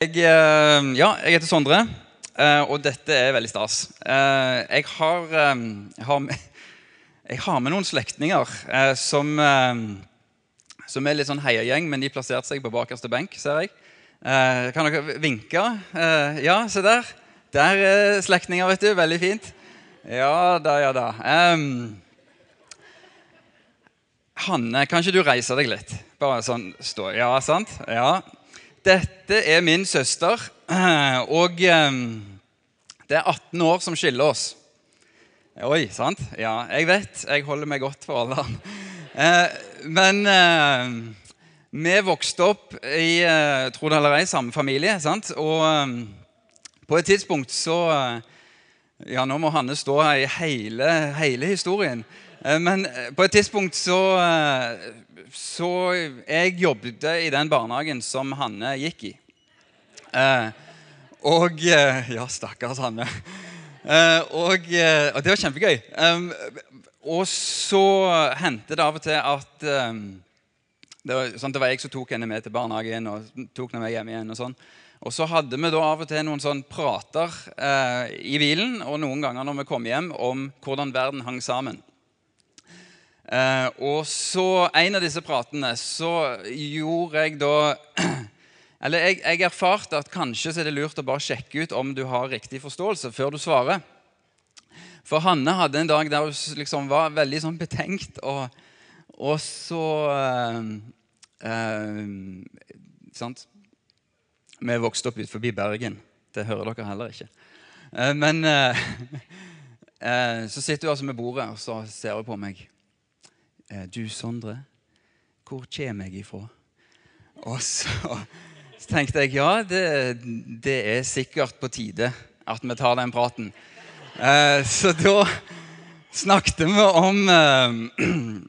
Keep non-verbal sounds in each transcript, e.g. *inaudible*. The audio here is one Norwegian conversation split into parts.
Jeg, eh, ja, jeg heter Sondre, eh, og dette er veldig stas. Eh, Jeg har, jeg har, med, *laughs* jeg har med noen slektninger som, som er litt sånn heiagjeng, men de plasserte seg på bakerste benk, ser jeg. Kan dere vinke? Ja, se der. Der er slektninger, vet du. Veldig fint. Ja da, ja da. Um, Hanne, kan ikke du reise deg litt? Bare sånn stå. Ja, sant? Ja. Dette er min søster, *clears throat* og eh, det er 18 år som skiller oss. Oi, sant? Ja, jeg vet. Jeg holder meg godt for alderen. *laughs* Eh, men eh, vi vokste opp i tror tro det eller ei, samme familie. sant? Og eh, på et tidspunkt så eh, Ja, nå må Hanne stå her i hele, hele historien. Eh, Men eh, på et tidspunkt så, eh, så Jeg jobbet i den barnehagen som Hanne gikk i. Eh, Og eh, Ja, stakkars Hanne. Eh, Og, eh, og det var kjempegøy. Eh, Og så hendte det av og til at det var, sånn, det var jeg som tok henne med til barnehagen og tok henne med hjem igjen. Og sånn. Og så hadde vi da av og til noen sånn prater eh, i bilen og noen ganger når vi kom hjem, om hvordan verden hang sammen. Eh, og så En av disse pratene så gjorde jeg da *clears throat* Eller jeg, jeg erfarte at kanskje så er det lurt å bare sjekke ut om du har riktig forståelse før du svarer. For Hanne hadde en dag der hun liksom var veldig sånn betenkt, og, og så eh, eh, Sant? Vi vokste opp ut forbi Bergen. Det hører dere heller ikke. Eh, men eh, *laughs* eh, så sitter hun altså med bordet, og så ser hun på meg. Eh, Du, Sondre, hvor kommer jeg ifra? Og så, så tenkte jeg ja, det, det er sikkert på tide at vi tar den praten. Eh, så da snakket vi om eh, *clears throat*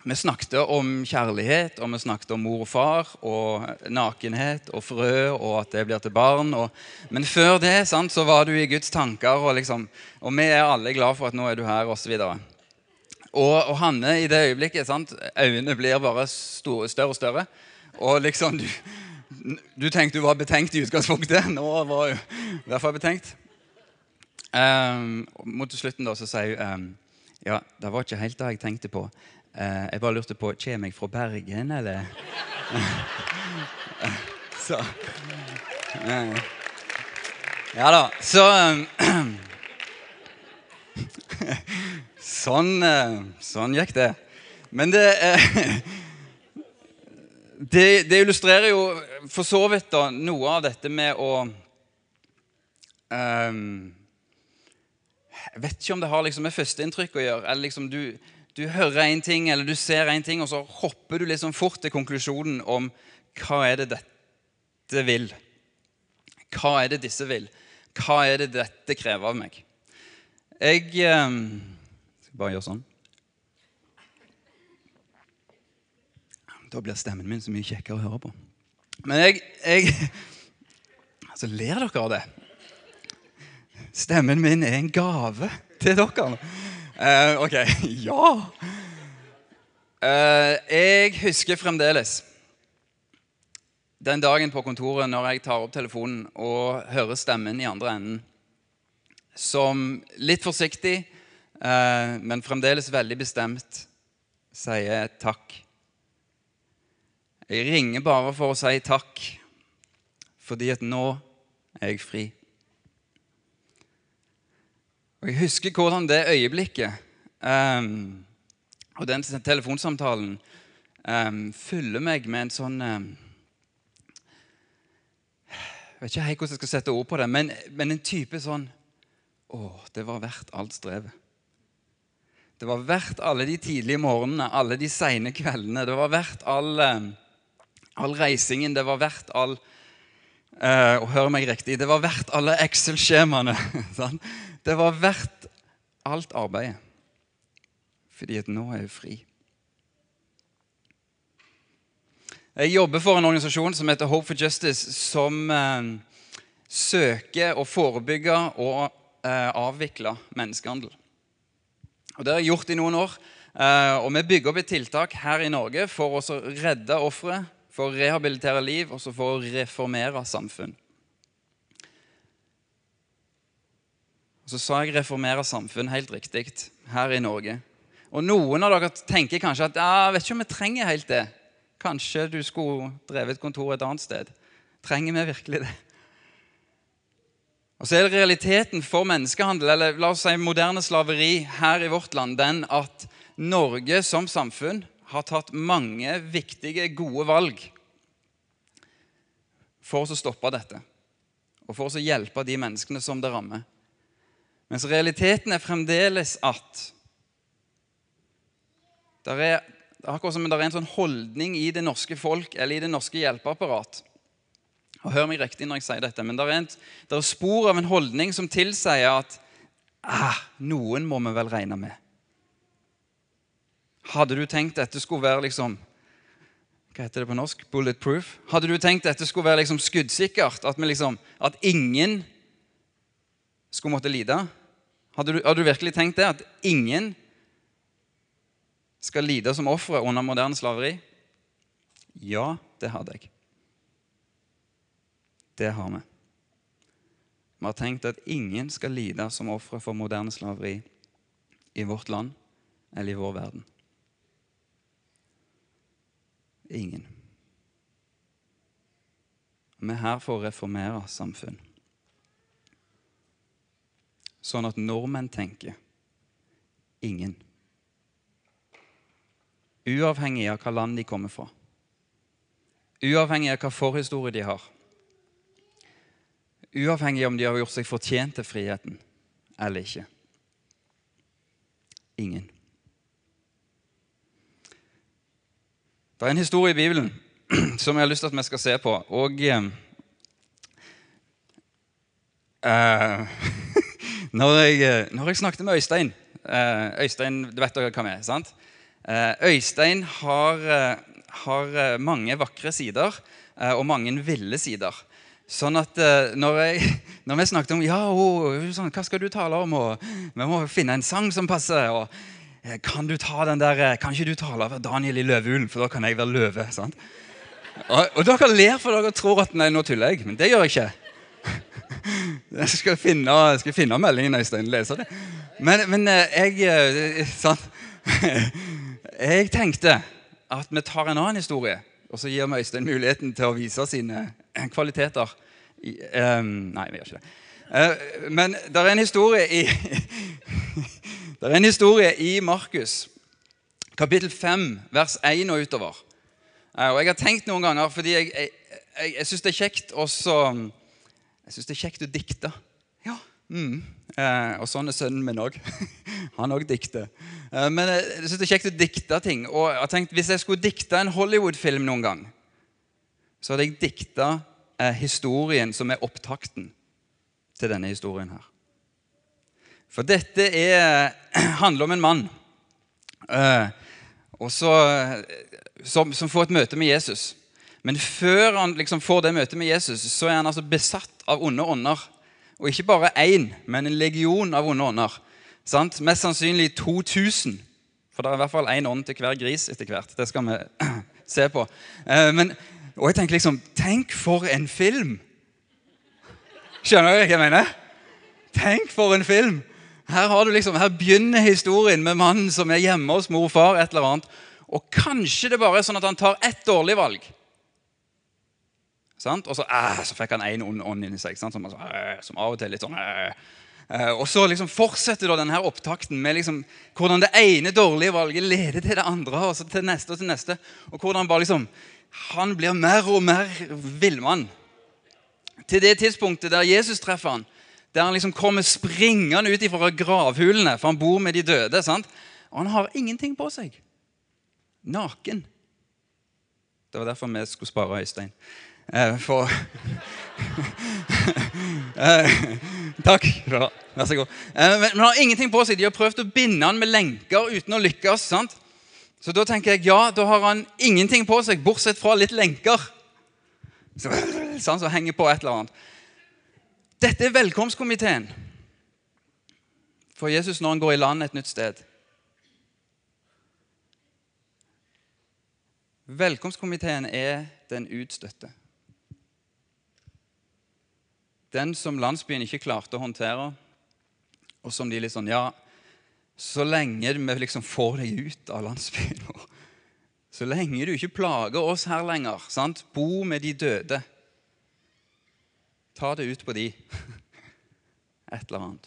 Vi snakket om kjærlighet, og vi snakket om mor og far, og nakenhet og frø, og at det blir til barn. Og, men før det sant, så var du i Guds tanker, og, liksom, og vi er alle glad for at nå er du her. Og, og Hanne, i det øyeblikket sant, Øynene blir bare store, større og større. Og liksom du, du tenkte du var betenkt i utgangspunktet. Nå var hun i hvert fall betenkt. Um, mot slutten da så sier hun um, Ja, det var ikke helt det jeg tenkte på. Uh, jeg bare lurte på Kommer jeg fra Bergen, eller? *laughs* så uh, Ja da. Så um, *clears throat* Sånn, eh, sånn gikk det. Men det, eh, *laughs* det Det illustrerer jo for så vidt da, noe av dette med å um, Jeg vet ikke om det har liksom med førsteinntrykk å gjøre. eller liksom du, du hører én ting eller du ser én ting, og så hopper du liksom fort til konklusjonen om hva er det dette vil. Hva er det disse vil? Hva er det dette krever av meg? Jeg eh, skal bare gjøre sånn. Da blir stemmen min så mye kjekkere å høre på. Men jeg, jeg Altså, ler dere av det? Stemmen min er en gave til dere. Uh, ok, *laughs* ja. Uh, jeg husker fremdeles den dagen på kontoret når jeg tar opp telefonen og hører stemmen i andre enden, som litt forsiktig, men fremdeles veldig bestemt, sier takk. Jeg ringer bare for å si takk, fordi at nå er jeg fri. Og Jeg husker hvordan det øyeblikket um, og den telefonsamtalen um, fyller meg med en sånn um, Jeg vet ikke helt hvordan jeg skal sette ord på det, men, men en type sånn Å, det var verdt alt strevet. Det var verdt alle de tidlige morgenene, alle de seine kveldene. Det var verdt all, all reisingen. Det var verdt all uh, hør meg riktig det var verdt alle Excel-skjemaene. *laughs* Det var verdt alt arbeidet. Fordi at nå er jeg fri. Jeg jobber for en organisasjon som heter Hope for Justice, som uh, søker å forebygge og uh, avvikle menneskehandel. Og Det har jeg gjort i noen år. Eh, og Vi bygger opp et tiltak her i Norge for å redde ofre for å rehabilitere liv og for å reformere samfunn. Så sa jeg 'reformere samfunn' helt riktig her i Norge. Og noen av dere tenker kanskje at ja, vet ikke om vi trenger helt det. Kanskje du skulle drevet et kontor et annet sted. Trenger vi virkelig det? Og så er det realiteten for menneskehandel, eller la oss si moderne slaveri her i vårt land, den at Norge som samfunn har tatt mange viktige, gode valg for å stoppe dette. Og for å hjelpe de menneskene som det rammer. Mens realiteten er fremdeles at det er akkurat som det er en sånn holdning i det norske folk eller i det norske hjelpeapparat og Hør meg riktig når jeg sier dette, men det er, er spor av en holdning som tilsier at ah, noen må vi vel regne med. Hadde du tenkt dette skulle være liksom hva heter det på norsk? Bulletproof? Hadde du tenkt dette skulle være liksom skuddsikkert? At, liksom, at ingen skulle måtte lide? Hadde du, hadde du, virkelig tenkt det? At ingen skal lide som ofre under moderne slaveri? Ja, det hadde jeg. Det har vi. Vi har tenkt at ingen skal lide som ofre for moderne slaveri i vårt land eller i vår verden. Ingen. Vi er her for å reformere samfunn. Sånn at nordmenn tenker ingen. Uavhengig av hva land de kommer fra. Uavhengig av hva forhistorie de har uavhengig om de har gjort seg fortjent til friheten eller ikke. Ingen. Det er en historie i Bibelen *clears throat* som jeg har lyst til at vi skal se på. Og eh, *laughs* når, jeg, eh, når, jeg, snakket med Øystein eh, Øystein, du vet dere vi er, sant? Eh, Øystein har, har mange vakre sider og mange ville sider. Sånn at uh, når, jeg, *laughs* når, vi snakket om ja, oh, sånn, hva skal du tale om, og vi må finne en sang som passer og uh, Kan du ta den der, uh, kan ikke du tale over Daniel i løveulen, for da kan jeg være løve? sant? Og, og dere ler for dere tror at nei, nå tuller jeg, men det gjør jeg ikke. *laughs* Jeg skal finne, skal finne meldingen, Øystein. Lese det. Men, men jeg *laughs* sant? Jeg tenkte at vi tar en annen historie, og så gir vi Øystein muligheten til å vise sine kvaliteter i, um, Nei, vi gjør ikke det. Uh, men det er en historie i *laughs* Det er en historie i Markus, kapittel 5, vers 1 og utover. Uh, og Jeg har tenkt noen ganger, fordi jeg, jeg, jeg, jeg syns det er kjekt også, Jeg synes det er kjekt å dikte. Mm. Eh, Og sånn er sønnen min òg. *laughs* Han òg dikter. men jeg syns det er kjekt å dikte ting. Og jeg har tenkt, Hvis jeg skulle dikte en Hollywood-film noen gang, så hadde jeg dikta eh, historien som er opptakten til denne historien her. For dette er, *clears throat* handler om en mann eh, også, som, som, får et møte med Jesus. Men før han liksom får det møtet med Jesus, så er han altså besatt av onde ånder. Og ikke bare én, men en legion av onde ånder. Sant? Mest sannsynlig 2000. For det er i hvert fall én ånd til hver gris etter hvert. Det skal vi *clears throat* se på. Eh, men og jeg tenker liksom Tenk for en film! Skjønner dere hva jeg mener? Tenk for en film! Her, liksom, her, begynner historien med mannen som er hjemme hos mor og far. et eller annet, Og kanskje det bare er sånn at han tar ett dårlig valg. Sant? Og så, øh, så fikk han én ond ånd inni seg, som, øh, som, av og til litt sånn øh. Og så liksom fortsetter da denne opptakten med liksom, hvordan det ene dårlige valget leder til det andre. og så til neste og til neste, og hvordan bare liksom han blir mer og mer villmann. Til det tidspunktet der Jesus treffer han, der han liksom kommer springende ut fra gravhulene, for han bor med de døde. sant? Og han har ingenting på seg. Naken. Det var derfor vi skulle spare Øystein. Eh, for eh, Takk. Vær så god. Eh, men han har ingenting på seg. De har prøvd å binde han med lenker uten å lykkes. sant? Så da tenker jeg ja, da har han ingenting på seg, bortsett fra litt lenker. Så, sånn som henger på et eller annet. Dette er velkomstkomiteen for Jesus når han går i land et nytt sted. Velkomstkomiteen er den utstøtte. Den som landsbyen ikke klarte å håndtere, og som de litt sånn Ja, så lenge vi liksom får deg ut av landsbyen vår Så lenge du ikke plager oss her lenger, sant? bo med de døde Ta det ut på de. *laughs* Et eller annet.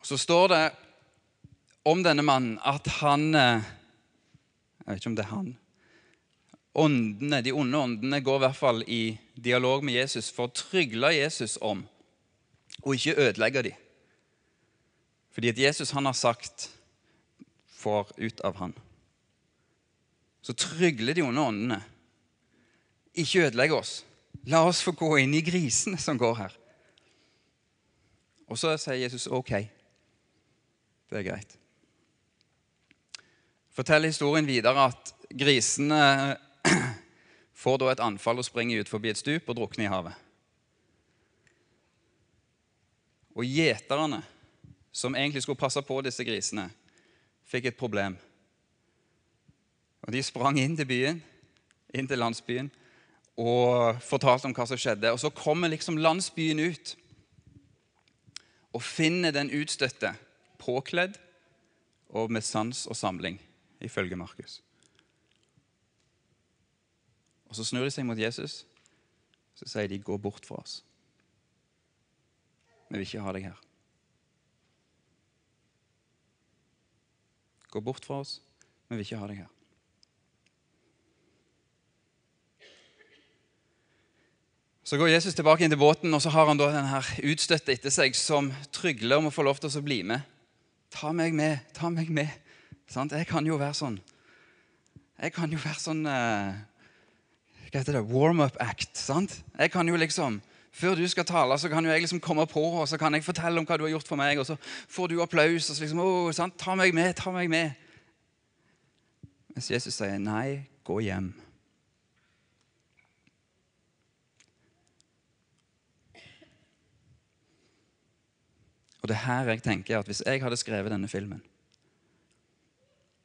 Så står det om denne mannen at han eh, Jeg vet ikke om det er han. Åndene, De onde åndene går i hvert fall i dialog med Jesus for å trygle Jesus om og ikke ødelegge dem. Fordi at Jesus han har sagt 'får ut av han'. Så trygler de onde åndene. Ikke ødelegg oss. La oss få gå inn i grisene som går her. Og så sier Jesus OK. Det er greit. Forteller historien videre at grisene får da et anfall og springer ut forbi et stup og drukner i havet. Og gjeterne, som egentlig skulle passe på disse grisene, fikk et problem. Og De sprang inn til byen, inn til landsbyen og fortalte om hva som skjedde. Og Så kommer liksom landsbyen ut og finner den utstøtte påkledd og med sans og samling, ifølge Markus. Og Så snur de seg mot Jesus så sier de, 'Gå bort fra oss'. Vi vil ikke ha deg her. Gå bort fra oss. Vi vil ikke ha deg her. Så går Jesus tilbake inn til båten, og så har han da den her utstøtte etter seg som trygler om å få lov til å bli med. Ta meg med, ta meg med. Sant? Jeg kan jo være sånn Jeg kan jo være sånn uh, Hva heter det? Warm-up act. sant? Jeg kan jo liksom før du skal tale, så kan jo jeg liksom komme på og så kan jeg fortelle om hva du har gjort for meg. Og så får du applaus. og så liksom, oh, sant? Ta meg med, ta meg med. Mens Jesus sier, nei, gå hjem. Og det er her jeg tenker at Hvis jeg hadde skrevet denne filmen,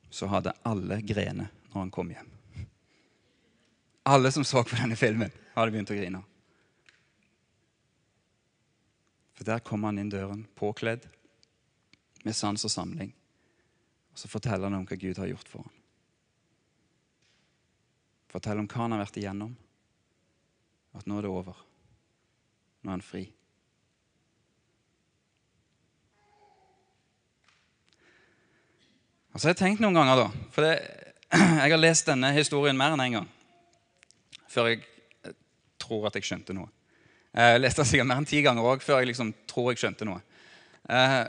så hadde alle grene når han kom hjem. Alle som så på denne filmen, hadde begynt å grine. For der kommer han inn døren påkledd med sans og samling. Og så forteller han om hva Gud har gjort for ham. Forteller om hva han har vært igjennom. At nå er det over. Nå er han fri. Og så har jeg tenkt noen ganger, da For det, *clears throat* jeg har lest denne historien mer enn én en gang før jeg tror at jeg skjønte noe. Jeg leste den sikkert mer enn ti ganger òg før jeg liksom tror jeg skjønte noe. Eh,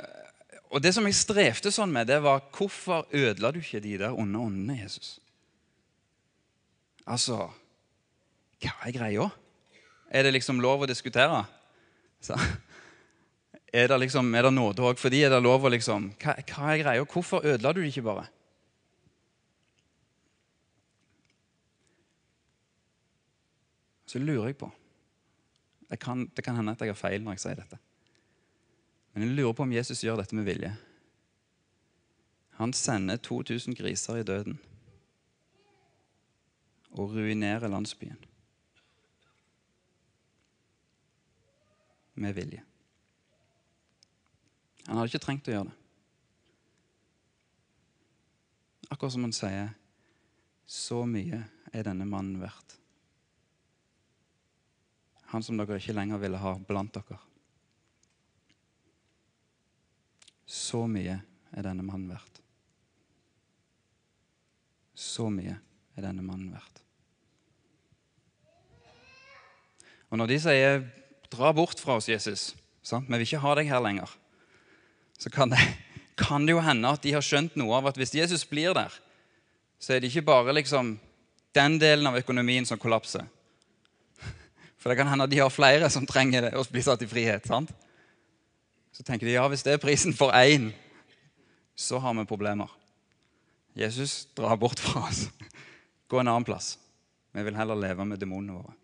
og Det som jeg strevde sånn med, det var hvorfor ødela du ikke de der onde åndene, Jesus? Altså Hva er greia? Er det liksom lov å diskutere? Så, er det liksom, er det nåde òg for de? Er det lov å liksom hva, hva er greia? Hvorfor ødela du det ikke bare? Så lurer jeg på kan, Det kan hende at jeg har feil når jeg sier dette. Men jeg lurer på om Jesus gjør dette med vilje. Han sender 2000 griser i døden og ruinerer landsbyen. Med vilje. Han hadde ikke trengt å gjøre det. Akkurat som han sier Så mye er denne mannen verdt han som dere ikke lenger ville ha blant dere. Så mye er denne mannen verdt. Så mye er denne mannen verdt. Og når de sier 'dra bort fra oss, Jesus', sant? vi vil ikke ha deg her lenger, så kan det, *laughs* kan det jo hende at de har skjønt noe av at hvis Jesus blir der, så er det ikke bare liksom den delen av økonomien som kollapser. For det kan hende at de har flere som trenger det, å bli satt i frihet. sant? Så tenker de ja, hvis det er prisen for én, så har vi problemer. Jesus drar bort fra oss. Gå en annen plass. Vi vil heller leve med demonene våre.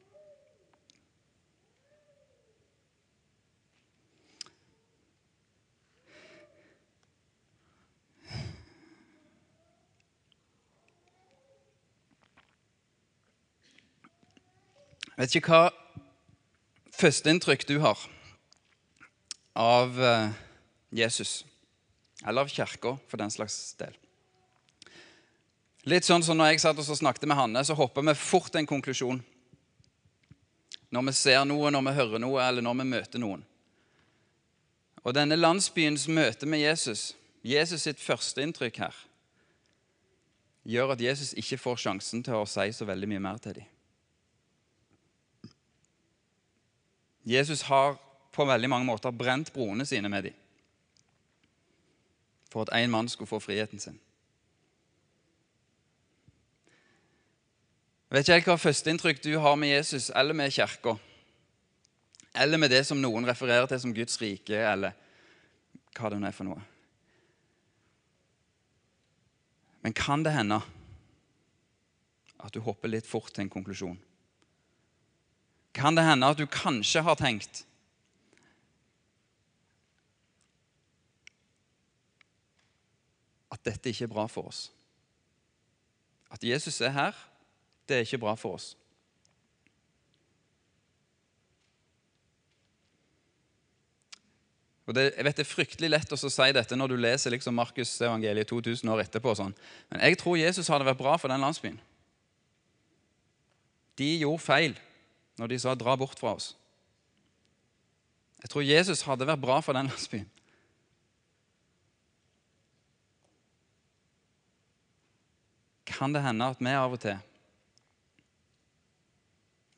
Vet ikke hva førsteinntrykk du har av eh, Jesus, eller av kirka for den slags del. Litt sånn som når jeg satt og snakket med Hanne, så hopper vi fort en konklusjon. Når vi ser noe, når vi hører noe, eller når vi møter noen. Og denne landsbyens møte med Jesus, Jesus sitt førsteinntrykk her, gjør at Jesus ikke får sjansen til å si så veldig mye mer til dem. Jesus har på veldig mange måter brent broene sine med dem for at én mann skulle få friheten sin. Jeg vet ikke helt hva førsteinntrykk du har med Jesus eller med Kirka, eller med det som noen refererer til som Guds rike, eller hva det nå er for noe. Men kan det hende at du hopper litt fort til en konklusjon? Kan det hende at du kanskje har tenkt at dette ikke er bra for oss? At Jesus er her, det er ikke bra for oss. Og det, jeg vet det er fryktelig lett å si dette når du leser liksom Markus evangeliet 2000 år etterpå. Sånn. Men jeg tror Jesus hadde vært bra for den landsbyen. De gjorde feil når de sa 'dra bort fra oss'. Jeg tror Jesus hadde vært bra for den landsbyen. Kan det hende at vi av og til,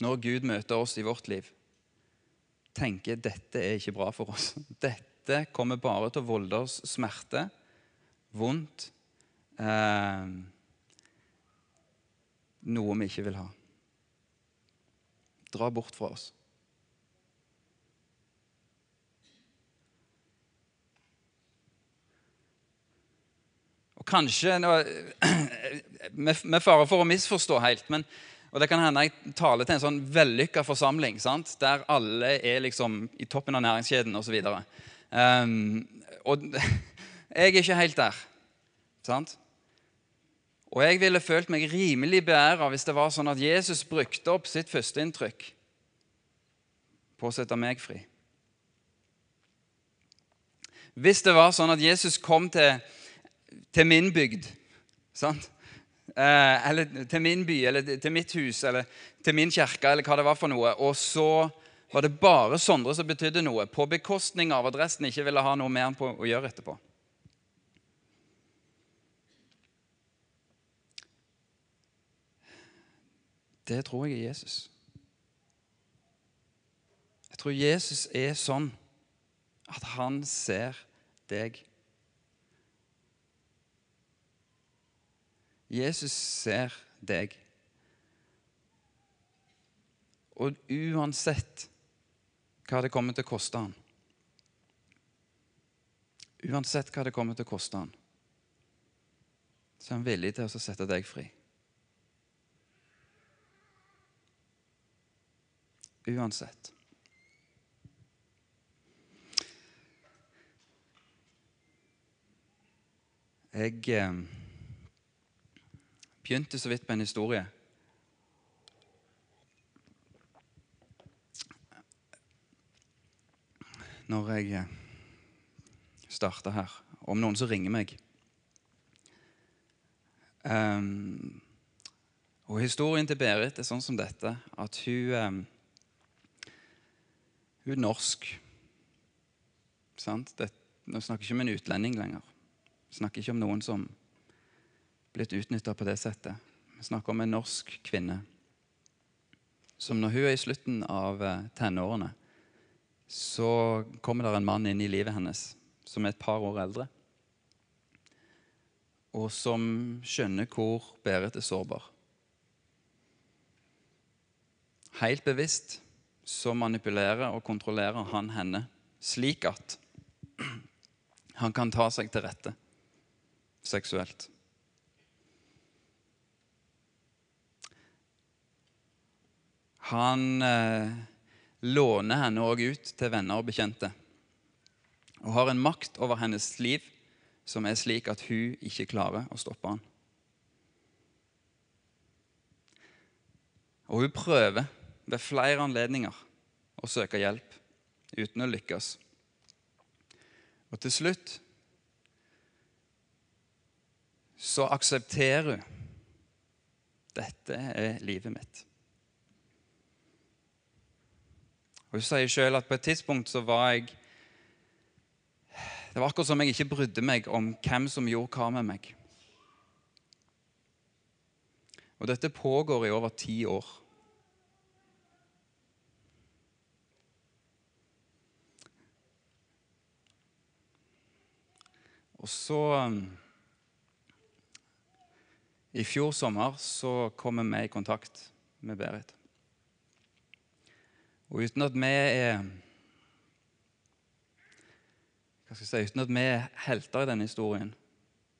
når Gud møter oss i vårt liv, tenker dette er ikke bra for oss. *laughs* Dette kommer bare til å volde oss smerte, vondt, eh, noe vi ikke vil ha. Dra bort fra oss. Og Kanskje *clears throat* Med fare for å misforstå helt, men og Det kan hende jeg taler til en sånn vellykka forsamling sant? der alle er liksom i toppen av næringskjeden osv. Um, og *laughs* jeg er ikke helt der. Sant? Og jeg ville følt meg rimelig beæra hvis det var sånn at Jesus brukte opp sitt førsteinntrykk på å sette meg fri. Hvis det var sånn at Jesus kom til, til min bygd sant? Eh, eller til min by, eller til mitt hus, eller til min kirke, eller hva det var for noe. Og så var det bare Sondre som betydde noe, på bekostning av at resten ikke ville ha noe mer på å gjøre etterpå. Det tror jeg er Jesus. Jeg tror Jesus er sånn at han ser deg. Jesus ser deg. Og uansett hva det kommer til å koste han Uansett hva det kommer til å koste han, så er han villig til å sette deg fri. Uansett. Jeg eh, begynte så vidt på en historie. Når jeg eh, starta her, om noen som ringer meg. Um, og Historien til Berit er sånn som dette, at hun, um, hun er norsk. Sant? Det, nå snakker vi ikke om en utlending lenger. Vi snakker ikke om noen som blitt utnytta på det settet. Vi snakker om en norsk kvinne som når hun er i slutten av eh, tenårene, så kommer det en mann inn i livet hennes som er et par år eldre, og som skjønner hvor Berit er sårbar. Helt bevisst så manipulerer og kontrollerer han henne slik at han kan ta seg til rette seksuelt. Han eh, låner henne òg ut til venner og bekjente. Og har en makt over hennes liv som er slik at hun ikke klarer å stoppe han. Og hun prøver ved flere anledninger å søke hjelp uten å lykkes. Og til slutt så aksepterer hun dette er livet mitt. Og Hun sier sjøl at på et tidspunkt så var jeg Det var akkurat som jeg ikke brydde meg om hvem som gjorde hva med meg. Og dette pågår i over ti år. Og så um, I fjor sommer så kom vi i kontakt med Berit. Og uten at vi er hva skal jeg si, Uten at vi er helter i denne historien,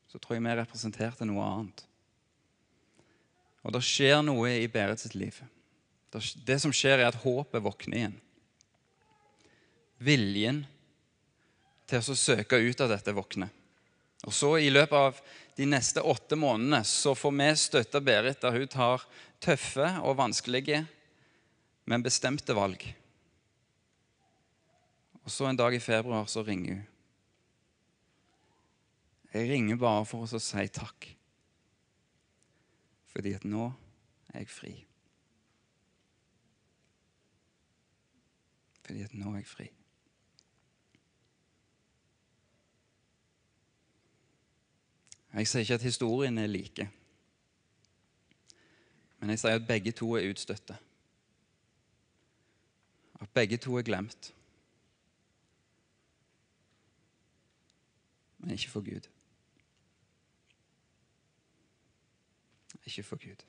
så tror jeg vi representerte noe annet. Og det skjer noe i Berit sitt liv. Det som skjer, er at håpet våkner igjen. Viljen til å søke ut av dette våkner. Og så I løpet av de neste åtte månedene så får vi støtte Berit der hun tar tøffe og vanskelige, men bestemte valg. Og så En dag i februar så ringer hun. Jeg ringer bare for å si takk. Fordi at nå er jeg fri. Fordi at nå er jeg fri. Jeg sier ikke at historien er like, men jeg sier at begge to er utstøtte. At begge to er glemt. Men ikke for Gud. Ikke for Gud.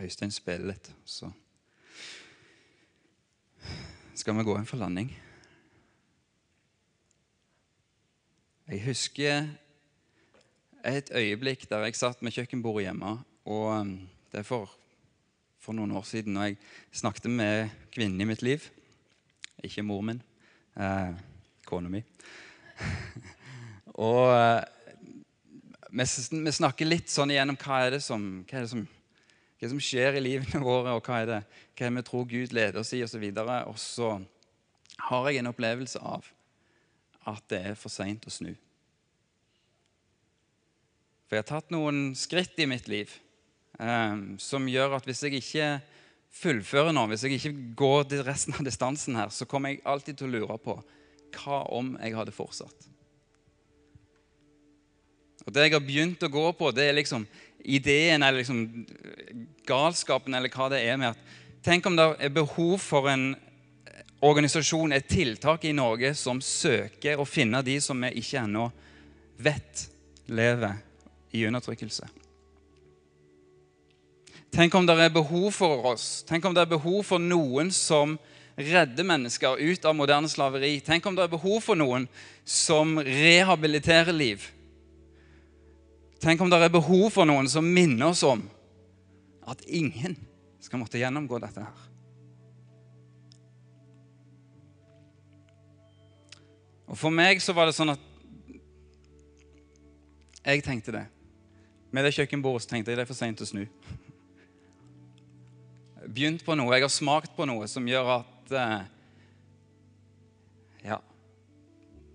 Øystein spiller litt, så skal vi gå inn for landing. Jeg husker et øyeblikk der jeg satt med kjøkkenbordet hjemme. og um, Det er for, for noen år siden. Og jeg snakket med kvinnen i mitt liv. Ikke mor min. Eh, kona mi. *laughs* og eh, vi, snakker litt sånn igjennom hva er det som, hva er det som, hva som skjer i livene *laughs* våre, og hva er det, hva er vi tror Gud leder oss i, osv. Og, så og så har jeg en opplevelse av at det er for seint å snu. For jeg har tatt noen skritt i mitt liv um, som gjør at hvis jeg ikke fullfører nå, hvis jeg ikke går til resten av distansen her, så kommer jeg alltid til å lure på hva om jeg hadde fortsatt? Og Det jeg har begynt å gå på, det er liksom ideen eller liksom galskapen eller hva det er med at Tenk om det er behov for en organisasjon, et tiltak i Norge som søker å finne de som vi ikke ennå vet lever i undertrykkelse. Tenk om det er behov for oss. Tenk om det er behov for noen som redder mennesker ut av moderne slaveri. Tenk om det er behov for noen som rehabiliterer liv. Tenk om det er behov for noen som minner oss om at ingen skal måtte gjennomgå dette her. Og For meg så var det sånn at jeg tenkte det. Med det kjøkkenbordet så tenkte jeg det er for seint å snu. Begynt på noe. Jeg har smakt på noe som gjør at eh, Ja,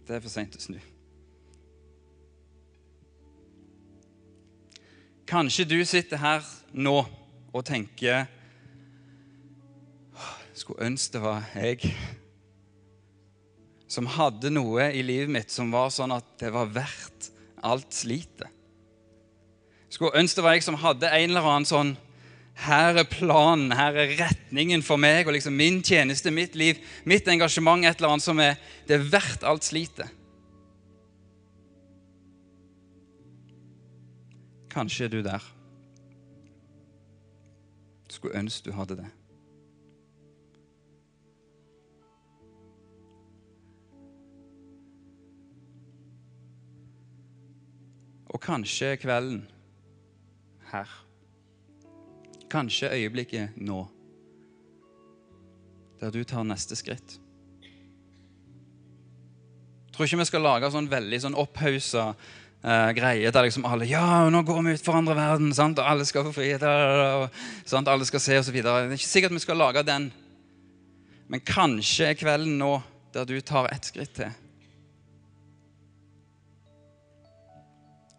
det er for seint å snu. Kanskje du sitter her nå og tenker Skulle ønske det var jeg som hadde noe i livet mitt som var sånn at det var verdt alt slitet. Skulle ønske det var jeg som hadde en eller annen sånn Her er planen, her er retningen for meg og liksom min tjeneste, mitt liv, mitt engasjement, et eller annet som er Det er verdt alt slitet. Kanskje er du der. Skulle ønske du hadde det. Og kanskje kvelden her. Kanskje øyeblikket nå, der du tar neste skritt. Jeg tror ikke vi skal lage sånn veldig sånn opphausa eh, greie der liksom alle Ja, nå går vi ut for andre verden, sant? og alle skal få frihet, og, sant? alle skal se osv. Det er ikke sikkert vi skal lage den. Men kanskje er kvelden nå der du tar ett skritt til.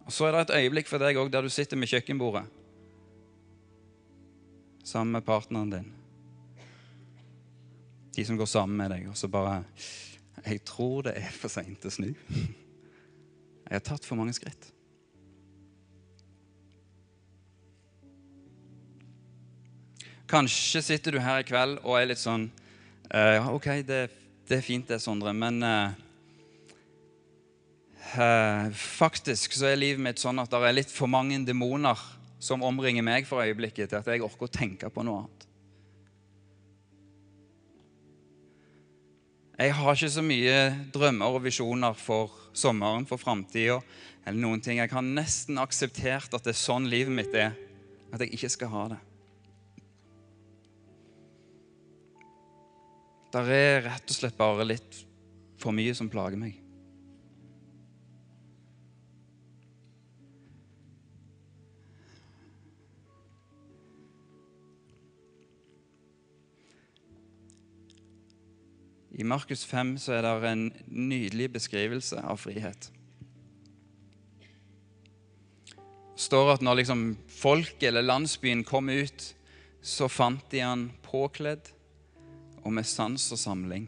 Og Så er det et øyeblikk for deg òg der du sitter med kjøkkenbordet sammen med partneren din. De som går sammen med deg, og så bare Jeg tror det er for seint å snu. Jeg har tatt for mange skritt. Kanskje sitter du her i kveld og er litt sånn uh, OK, det, det, er fint det, Sondre, men uh, uh, faktisk så er livet mitt sånn at det er litt for mange demoner som omringer meg for øyeblikket, til at jeg orker å tenke på noe annet. Jeg har ikke så mye drømmer og visjoner for sommeren, for framtida eller noen ting. Jeg har nesten akseptert at det er sånn livet mitt er, at jeg ikke skal ha det. Det er rett og slett bare litt for mye som plager meg. I Markus 5 så er det en nydelig beskrivelse av frihet. Det står at når liksom folk eller landsbyen kom ut, så fant de han påkledd og med sans og samling.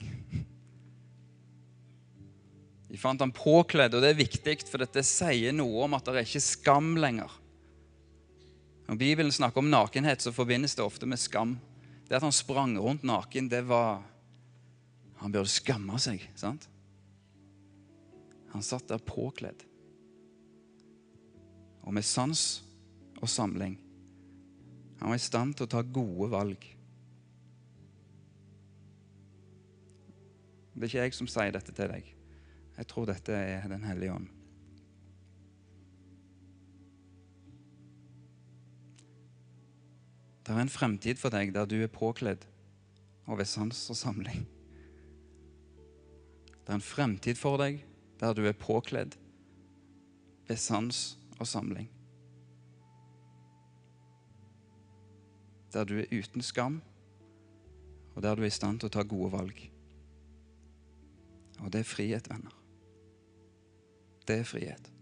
De fant han påkledd, og det er viktig, for dette sier noe om at det er ikke skam lenger. Når Bibelen snakker om nakenhet, så forbindes det ofte med skam. Det at han sprang rundt naken, det var Han burde skamme seg, sant? Han satt der påkledd. Og med sans og samling. Han var i stand til å ta gode valg. Det er ikke jeg som sier dette til deg. Jeg tror dette er Den hellige ånd. Det er en fremtid for deg der du er påkledd og ved sans og samling. Det er en fremtid for deg der du er påkledd ved sans og samling. Der du er uten skam, og der du er i stand til å ta gode valg. Og det er frihet, venner. Det er frihet.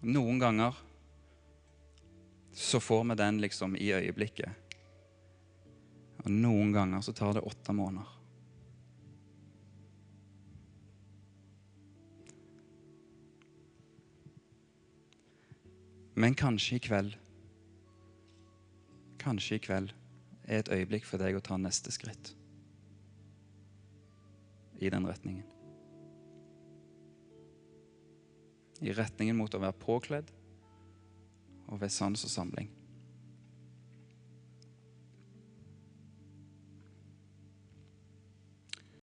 Noen ganger så får vi den liksom i øyeblikket. Og noen ganger så tar det åtte måneder. Men kanskje i kveld kanskje i kveld er et øyeblikk for deg å ta neste skritt i den retningen. I retningen mot å være påkledd og ved sans og samling.